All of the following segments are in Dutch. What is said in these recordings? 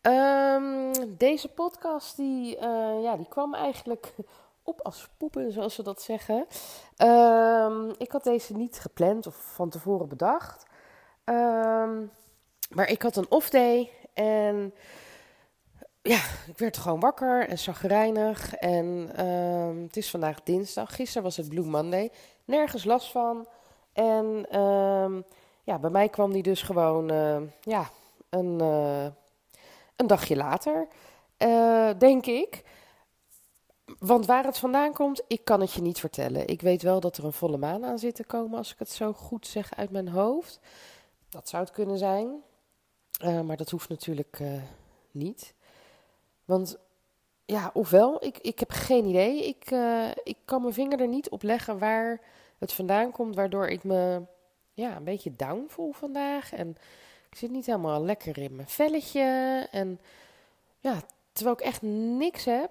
Ehm, deze podcast die, eh, ja, die kwam eigenlijk op als poepen, zoals ze dat zeggen. Ehm, ik had deze niet gepland of van tevoren bedacht. Ehm, maar ik had een off day en ja, ik werd gewoon wakker en zagrijnig. En het is vandaag dinsdag. Gisteren was het Blue Monday. Nergens last van. En ja, bij mij kwam die dus gewoon uh, ja, een, uh, een dagje later, uh, denk ik. Want waar het vandaan komt, ik kan het je niet vertellen. Ik weet wel dat er een volle maan aan zit te komen, als ik het zo goed zeg uit mijn hoofd. Dat zou het kunnen zijn. maar dat hoeft natuurlijk niet. Want ja, ofwel, ik, ik heb geen idee. Ik, ik kan mijn vinger er niet op leggen waar het vandaan komt, waardoor ik me ja, een beetje down voel vandaag. En zit niet helemaal lekker in mijn velletje. En ja, terwijl ik echt niks heb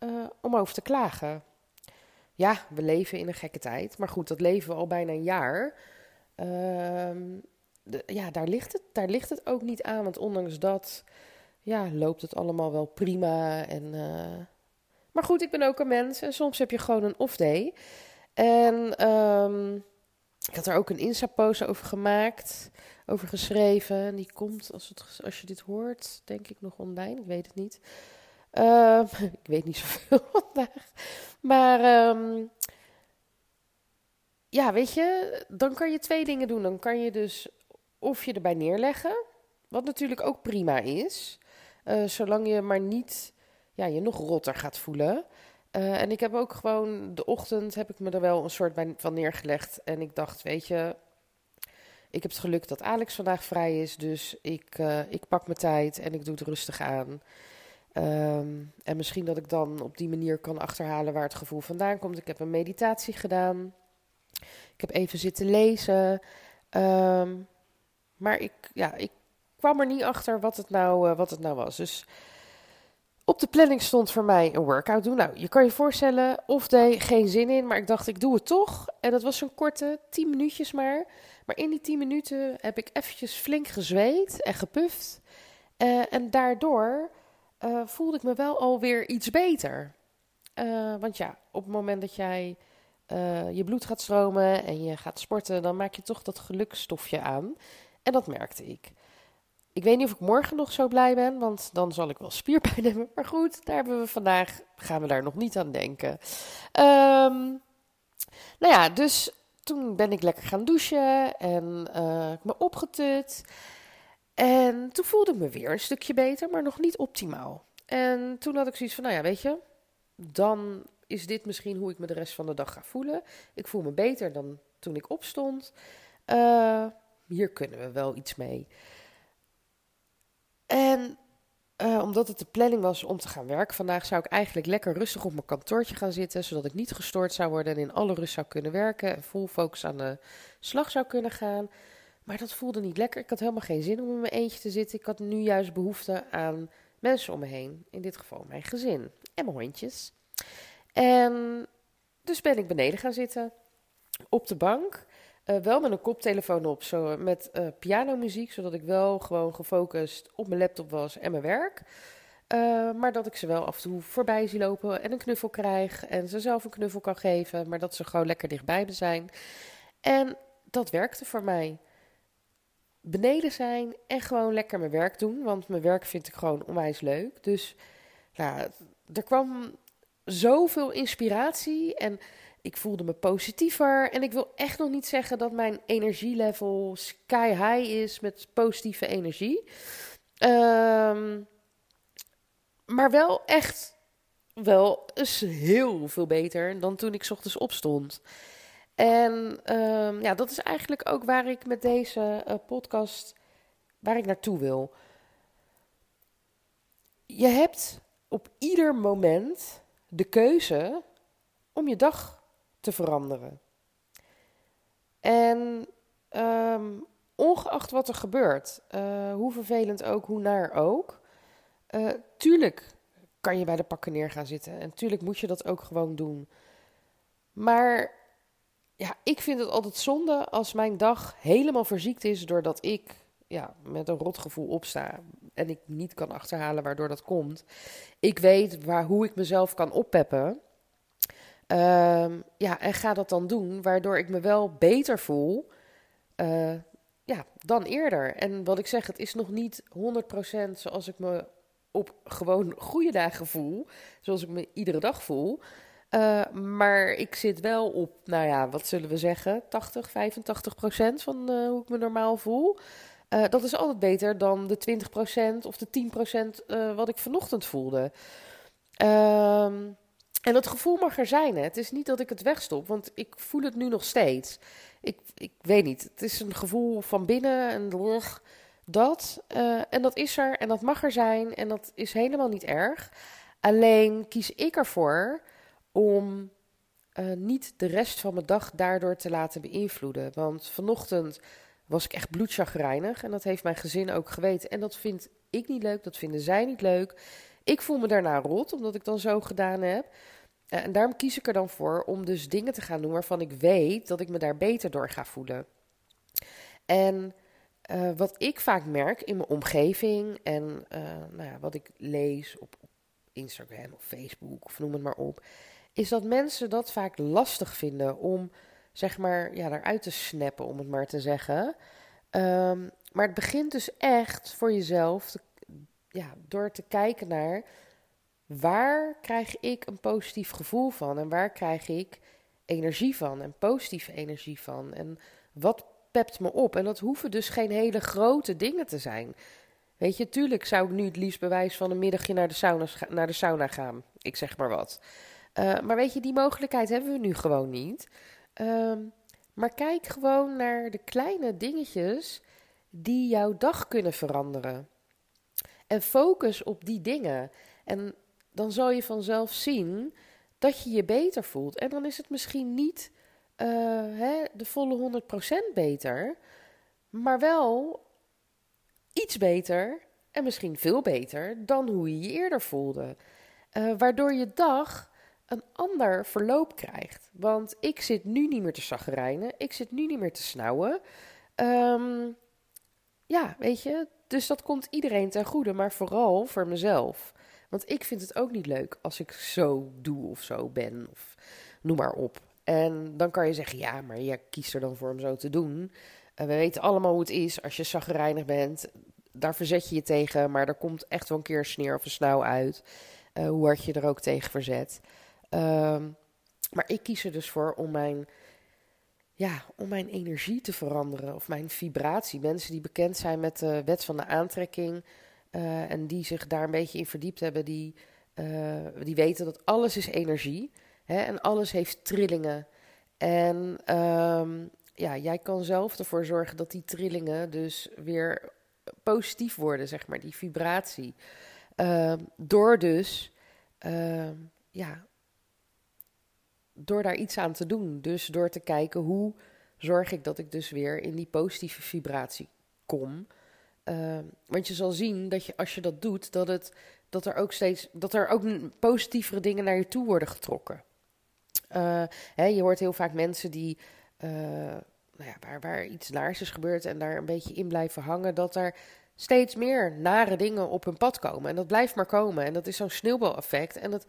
uh, om over te klagen. Ja, we leven in een gekke tijd. Maar goed, dat leven we al bijna een jaar. Uh, de, ja, daar ligt, het, daar ligt het ook niet aan. Want ondanks dat ja, loopt het allemaal wel prima. En, uh... Maar goed, ik ben ook een mens. En soms heb je gewoon een off day. En... Um, ik had er ook een Insta-post over gemaakt, over geschreven. Die komt, als, het, als je dit hoort, denk ik nog online. Ik weet het niet. Uh, ik weet niet zoveel vandaag. Maar um, ja, weet je, dan kan je twee dingen doen. Dan kan je dus of je erbij neerleggen, wat natuurlijk ook prima is. Uh, zolang je maar niet ja, je nog rotter gaat voelen. Uh, en ik heb ook gewoon de ochtend heb ik me er wel een soort van neergelegd. En ik dacht, weet je, ik heb het geluk dat Alex vandaag vrij is. Dus ik, uh, ik pak mijn tijd en ik doe het rustig aan. Um, en misschien dat ik dan op die manier kan achterhalen waar het gevoel vandaan komt. Ik heb een meditatie gedaan. Ik heb even zitten lezen. Um, maar ik, ja, ik kwam er niet achter wat het nou, uh, wat het nou was. Dus op de planning stond voor mij een workout doen. Nou, je kan je voorstellen, of day, geen zin in, maar ik dacht, ik doe het toch. En dat was zo'n korte, 10 minuutjes maar. Maar in die 10 minuten heb ik eventjes flink gezweet en gepuft. Uh, en daardoor uh, voelde ik me wel alweer iets beter. Uh, want ja, op het moment dat jij je bloed gaat stromen en je gaat sporten, dan maak je toch dat gelukstofje aan. En dat merkte ik. Ik weet niet of ik morgen nog zo blij ben, want dan zal ik wel spierpijn hebben. Maar goed, daar hebben we vandaag, gaan we daar nog niet aan denken. Um, nou ja, dus toen ben ik lekker gaan douchen en uh, me opgetut. En toen voelde ik me weer een stukje beter, maar nog niet optimaal. En toen had ik zoiets van, nou ja, weet je, dan is dit misschien hoe ik me de rest van de dag ga voelen. Ik voel me beter dan toen ik opstond. Uh, hier kunnen we wel iets mee. En uh, omdat het de planning was om te gaan werken vandaag, zou ik eigenlijk lekker rustig op mijn kantoortje gaan zitten, zodat ik niet gestoord zou worden en in alle rust zou kunnen werken en vol focus aan de slag zou kunnen gaan. Maar dat voelde niet lekker. Ik had helemaal geen zin om in mijn eentje te zitten. Ik had nu juist behoefte aan mensen om me heen. In dit geval mijn gezin en mijn hondjes. En dus ben ik beneden gaan zitten op de bank. Uh, wel met een koptelefoon op, zo met uh, pianomuziek, zodat ik wel gewoon gefocust op mijn laptop was en mijn werk. Maar dat ik ze wel af en toe voorbij zie lopen en een knuffel krijg en ze zelf een knuffel kan geven, maar dat ze gewoon lekker dichtbij me zijn. En dat werkte voor mij. Beneden zijn en gewoon lekker mijn werk doen, want mijn werk vind ik gewoon onwijs leuk. Dus nou, er kwam zoveel inspiratie en ik voelde me positiever. En ik wil echt nog niet zeggen dat mijn energielevel sky high is met positieve energie. Um, maar wel echt wel heel veel beter dan toen ik ochtends opstond. En um, ja, dat is eigenlijk ook waar ik met deze uh, podcast waar ik naartoe wil. Je hebt op ieder moment de keuze om je dag te veranderen. En ehm, ongeacht wat er gebeurt, uh, hoe vervelend ook, hoe naar ook, uh, tuurlijk kan je bij de pakken neer gaan zitten. En tuurlijk moet je dat ook gewoon doen. Maar ja, ik vind het altijd zonde als mijn dag helemaal verziekt is doordat ik ja, met een rotgevoel opsta en ik niet kan achterhalen waardoor dat komt. Ik weet waar, hoe ik mezelf kan oppeppen. Ehm, ja, en ga dat dan doen, waardoor ik me wel beter voel uh, ja, dan eerder. En wat ik zeg, het is nog niet 100% zoals ik me op gewoon goede dagen voel, zoals ik me iedere dag voel. Uh, maar ik zit wel op, nou ja, wat zullen we zeggen, 80, 85 procent van uh, hoe ik me normaal voel. Dat is altijd beter dan de 20 procent of de 10 procent wat ik vanochtend voelde. Ehm, en dat gevoel mag er zijn. Hè. Het is niet dat ik het wegstop, want ik voel het nu nog steeds. Ik, ik weet niet. Het is een gevoel van binnen en dat. Uh, en dat is er en dat mag er zijn en dat is helemaal niet erg. Alleen kies ik ervoor om uh, niet de rest van mijn dag daardoor te laten beïnvloeden. Want vanochtend was ik echt bloedchagrijnig en dat heeft mijn gezin ook geweten. En dat vind ik niet leuk, dat vinden zij niet leuk. Ik voel me daarna rot, omdat ik dan zo gedaan heb. En daarom kies ik er dan voor om dus dingen te gaan doen waarvan ik weet dat ik me daar beter door ga voelen. En uh, wat ik vaak merk in mijn omgeving en uh, nou ja, wat ik lees op, Instagram of Facebook of noem het maar op, is dat mensen dat vaak lastig vinden om zeg maar ja, eruit te snappen, om het maar te zeggen. Um, maar het begint dus echt voor jezelf te, ja, door te kijken naar waar krijg ik een positief gevoel van en waar krijg ik energie van en positieve energie van en wat pept me op. En dat hoeven dus geen hele grote dingen te zijn. Weet je, tuurlijk zou ik nu het liefst bewijs van een middagje naar de sauna, naar de sauna gaan. Ik zeg maar wat. Uh, maar weet je, die mogelijkheid hebben we nu gewoon niet. Uh, maar kijk gewoon naar de kleine dingetjes die jouw dag kunnen veranderen. En focus op die dingen. En dan zal je vanzelf zien dat je je beter voelt. En dan is het misschien niet uh, hè, de volle 100% beter, maar wel iets beter en misschien veel beter dan hoe je je eerder voelde. Uh, waardoor je dag een ander verloop krijgt. Want ik zit nu niet meer te zaggerijnen, ik zit nu niet meer te snauwen. Um, ja, weet je, dus dat komt iedereen ten goede, maar vooral voor mezelf. Want ik vind het ook niet leuk als ik zo doe of zo ben, of noem maar op. En dan kan je zeggen, ja, maar je kiest er dan voor om zo te doen. En we weten allemaal hoe het is als je zaggerijnig bent. Daar verzet je je tegen, maar er komt echt wel een keer sneer of een snauw uit. Uh, hoe hard je er ook tegen verzet. Um, maar ik kies er dus voor om mijn, ja, om mijn energie te veranderen. Of mijn vibratie. Mensen die bekend zijn met de wet van de aantrekking. Uh, en die zich daar een beetje in verdiept hebben. Die, uh, die weten dat alles is energie. Hè, en alles heeft trillingen. En um, ja, jij kan zelf ervoor zorgen dat die trillingen dus weer positief worden, zeg maar, die vibratie. Uh, door dus, uh, ja, door daar iets aan te doen. Dus door te kijken hoe zorg ik dat ik dus weer in die positieve vibratie kom. Uh, want je zal zien dat je als je dat doet, dat, het, dat er ook steeds dat er ook positievere dingen naar je toe worden getrokken. Uh, hè, je hoort heel vaak mensen die, uh, nou ja, waar, waar iets naars is gebeurd en daar een beetje in blijven hangen, dat er steeds meer nare dingen op hun pad komen. En dat blijft maar komen. En dat is zo'n sneeuwbaleffect. En dat,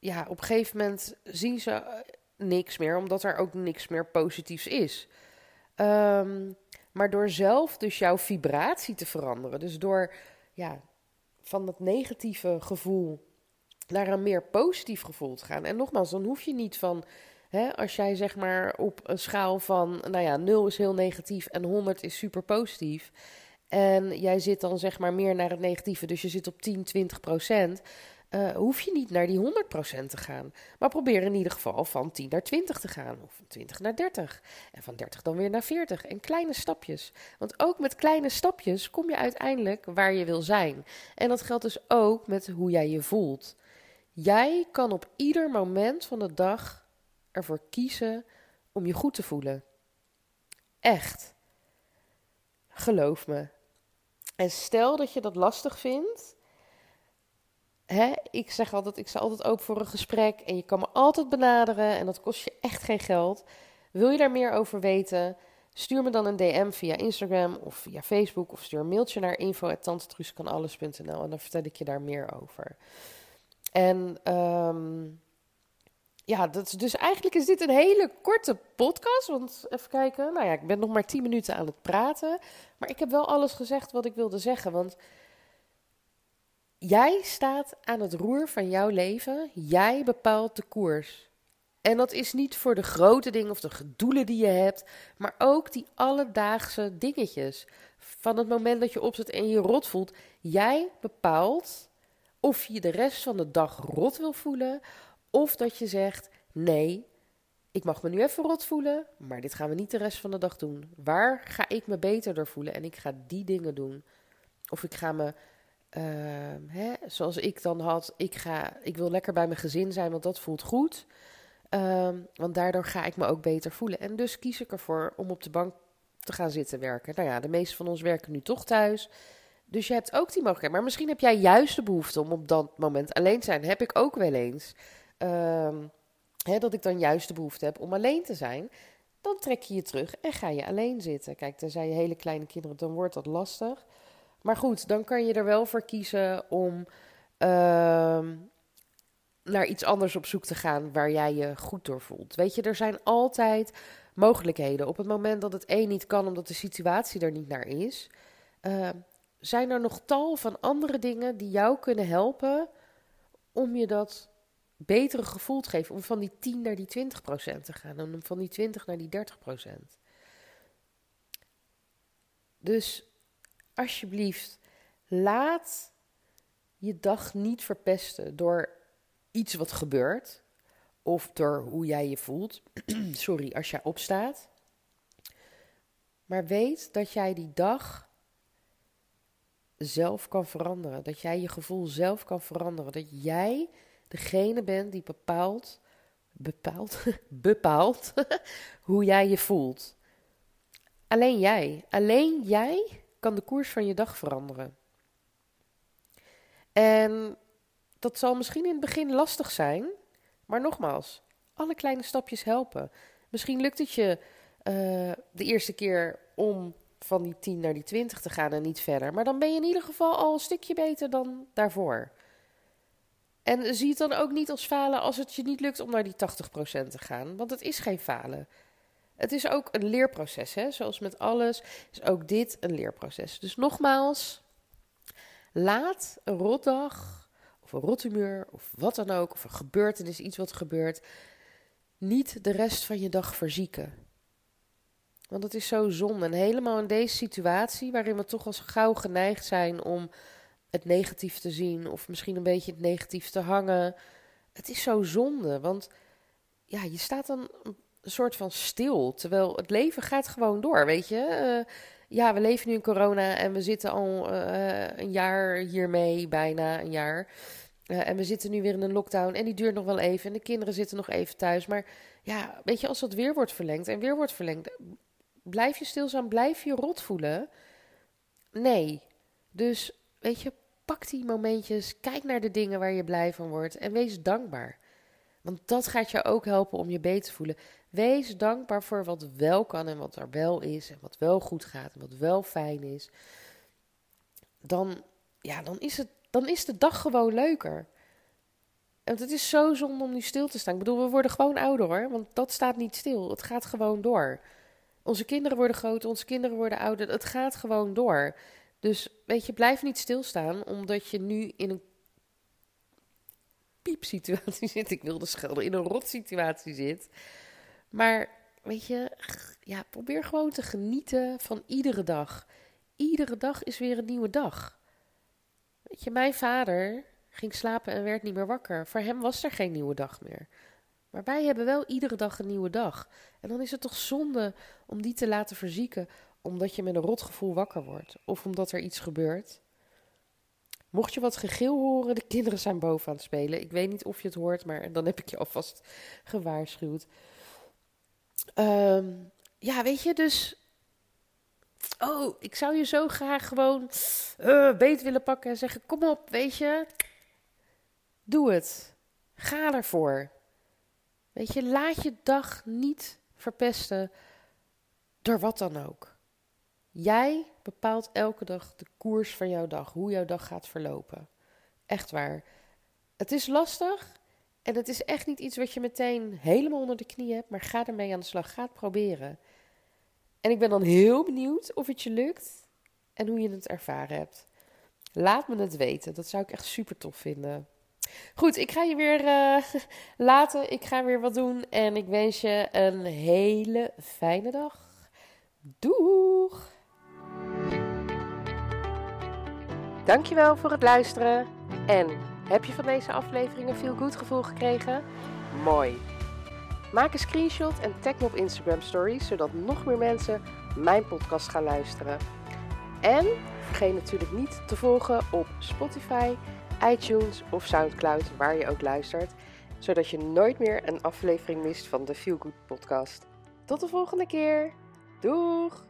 ja, op een gegeven moment zien ze eh, niks meer, omdat er ook niks meer positiefs is. Um, maar door zelf dus jouw vibratie te veranderen, dus door ja, van dat negatieve gevoel naar een meer positief gevoel te gaan. En nogmaals, dan hoef je niet van, hè, als jij zeg maar op een schaal van, nou ja, 0 is heel negatief en 100 is super positief. En jij zit dan zeg maar meer naar het negatieve, dus je zit op 10, 20 procent. Uh, hoef je niet naar die 100% te gaan. Maar probeer in ieder geval van 10 naar 20 te gaan. Of van 20 naar 30. En van 30 dan weer naar 40. En kleine stapjes. Want ook met kleine stapjes kom je uiteindelijk waar je wil zijn. En dat geldt dus ook met hoe jij je voelt Jij kan op ieder moment van de dag ervoor kiezen om je goed te voelen. Echt. Geloof me. En stel dat je dat lastig vindt. Hè, ik zeg altijd, ik sta altijd open voor een gesprek en je kan me altijd benaderen en dat kost je echt geen geld. Wil je daar meer over weten? Stuur me dan een DM via Instagram of via Facebook of stuur een mailtje naar info.tantetruuskanalles.nl en dan vertel ik je daar meer over. En um, ja, dat, dus eigenlijk is dit een hele korte podcast. Want even kijken, nou ja, ik ben nog maar 10 minuten aan het praten. Maar ik heb wel alles gezegd wat ik wilde zeggen. Want jij staat aan het roer van jouw leven. Jij bepaalt de koers. En dat is niet voor de grote dingen of de doelen die je hebt, maar ook die alledaagse dingetjes. Van het moment dat je opzet en je rot voelt, jij bepaalt of je de rest van de dag rot wil voelen of dat je zegt: nee, ik mag me nu even rot voelen, maar dit gaan we niet de rest van de dag doen. Waar ga ik me beter door voelen en ik ga die dingen doen? Of ik ga me, uh, hè, zoals ik dan had, ik, ga, ik wil lekker bij mijn gezin zijn, want dat voelt goed. Uh, want daardoor ga ik me ook beter voelen. En dus kies ik ervoor om op de bank te gaan zitten werken. Nou ja, de meeste van ons werken nu toch thuis. Dus je hebt ook die mogelijkheid. Maar misschien heb jij juist de behoefte om op dat moment alleen te zijn. Heb ik ook wel eens. Uh, hè, dat ik dan juist de behoefte heb om alleen te zijn. Dan trek je je terug en ga je alleen zitten. Kijk, zijn je hele kleine kinderen, dan wordt dat lastig. Maar goed, dan kan je er wel voor kiezen om uh, naar iets anders op zoek te gaan waar jij je goed door voelt. Weet je, er zijn altijd mogelijkheden. Op het moment dat het één niet kan omdat de situatie er niet naar is, uh, zijn er nog tal van andere dingen die jou kunnen helpen om je dat betere gevoel te geven. Om van die 10 naar die 20 procent te gaan. Om van die 20 naar die 30 procent. Dus alsjeblieft, laat je dag niet verpesten door iets wat gebeurt. Of door hoe jij je voelt. Sorry, als jij opstaat. Maar weet dat jij die dag zelf kan veranderen. Dat jij je gevoel zelf kan veranderen. Dat jij degene bent die bepaalt, bepaalt, bepaalt hoe jij je voelt. Alleen jij, alleen jij kan de koers van je dag veranderen. En dat zal misschien in het begin lastig zijn, maar nogmaals, alle kleine stapjes helpen. Misschien lukt het je uh, de eerste keer om van die 10 naar die 20 te gaan en niet verder. Maar dan ben je in ieder geval al een stukje beter dan daarvoor. En zie het dan ook niet als falen als het je niet lukt om naar die 80% te gaan. Want het is geen falen. Het is ook een leerproces. Hè? Zoals met alles is ook dit een leerproces. Dus nogmaals, laat een rotdag of een rothumeur of wat dan ook, of een gebeurtenis, iets wat gebeurt, niet de rest van je dag verzieken. Want het is zo zonde. En helemaal in deze situatie, waarin we toch als gauw geneigd zijn om het negatief te zien, of misschien een beetje het negatief te hangen. Het is zo zonde, want ja, je staat dan soort van stil, terwijl het leven gaat gewoon door, weet je. Uh, ja, we leven nu in corona en we zitten al uh, een jaar hiermee, bijna een jaar. Uh, en we zitten nu weer in een lockdown en die duurt nog wel even en de kinderen zitten nog even thuis. Maar ja, weet je, als dat weer wordt verlengd en weer wordt verlengd, blijf je stilstaan, blijf je rot voelen? Nee. Dus weet je, pak die momentjes, kijk naar de dingen waar je blij van wordt en wees dankbaar. Want dat gaat je ook helpen om je beter te voelen. Wees dankbaar voor wat wel kan en wat er wel is en wat wel goed gaat en wat wel fijn is. Dan, ja, dan, is, het, dan is de dag gewoon leuker. En het is zo zonde om nu stil te staan. Ik bedoel, we worden gewoon ouder hoor, want dat staat niet stil. Het gaat gewoon door. Onze kinderen worden groter, onze kinderen worden ouder. Het gaat gewoon door. Dus weet je, blijf niet stilstaan, omdat je nu in een piepsituatie zit. Ik wilde schelden, in een rotsituatie zit. Maar weet je, ja, probeer gewoon te genieten van iedere dag. Iedere dag is weer een nieuwe dag. Weet je, mijn vader ging slapen en werd niet meer wakker. Voor hem was er geen nieuwe dag meer. Maar wij hebben wel iedere dag een nieuwe dag. En dan is het toch zonde om die te laten verzieken omdat je met een rotgevoel wakker wordt of omdat er iets gebeurt. Mocht je wat gegil horen, de kinderen zijn boven aan het spelen. Ik weet niet of je het hoort, maar dan heb ik je alvast gewaarschuwd. Ehm, ja, weet je, dus. Oh, ik zou je zo graag gewoon uh, beet willen pakken en zeggen: Kom op, weet je. Doe het. Ga ervoor. Weet je, laat je dag niet verpesten door wat dan ook. Jij bepaalt elke dag de koers van jouw dag, hoe jouw dag gaat verlopen. Echt waar. Het is lastig en het is echt niet iets wat je meteen helemaal onder de knie hebt, maar ga ermee aan de slag. Ga het proberen. En ik ben dan heel benieuwd of het je lukt en hoe je het ervaren hebt. Laat me het weten. Dat zou ik echt super tof vinden. Goed, ik ga je weer uh, laten. Ik ga weer wat doen. En ik wens je een hele fijne dag. Doeg! Dankjewel voor het luisteren. En heb je van deze aflevering een goed gevoel gekregen? Mooi! Maak een screenshot en tag me op Instagram Stories, zodat nog meer mensen mijn podcast gaan luisteren. En vergeet natuurlijk niet te volgen op Spotify, iTunes of Soundcloud, waar je ook luistert, zodat je nooit meer een aflevering mist van de Feel Good podcast. Tot de volgende keer. Doeg!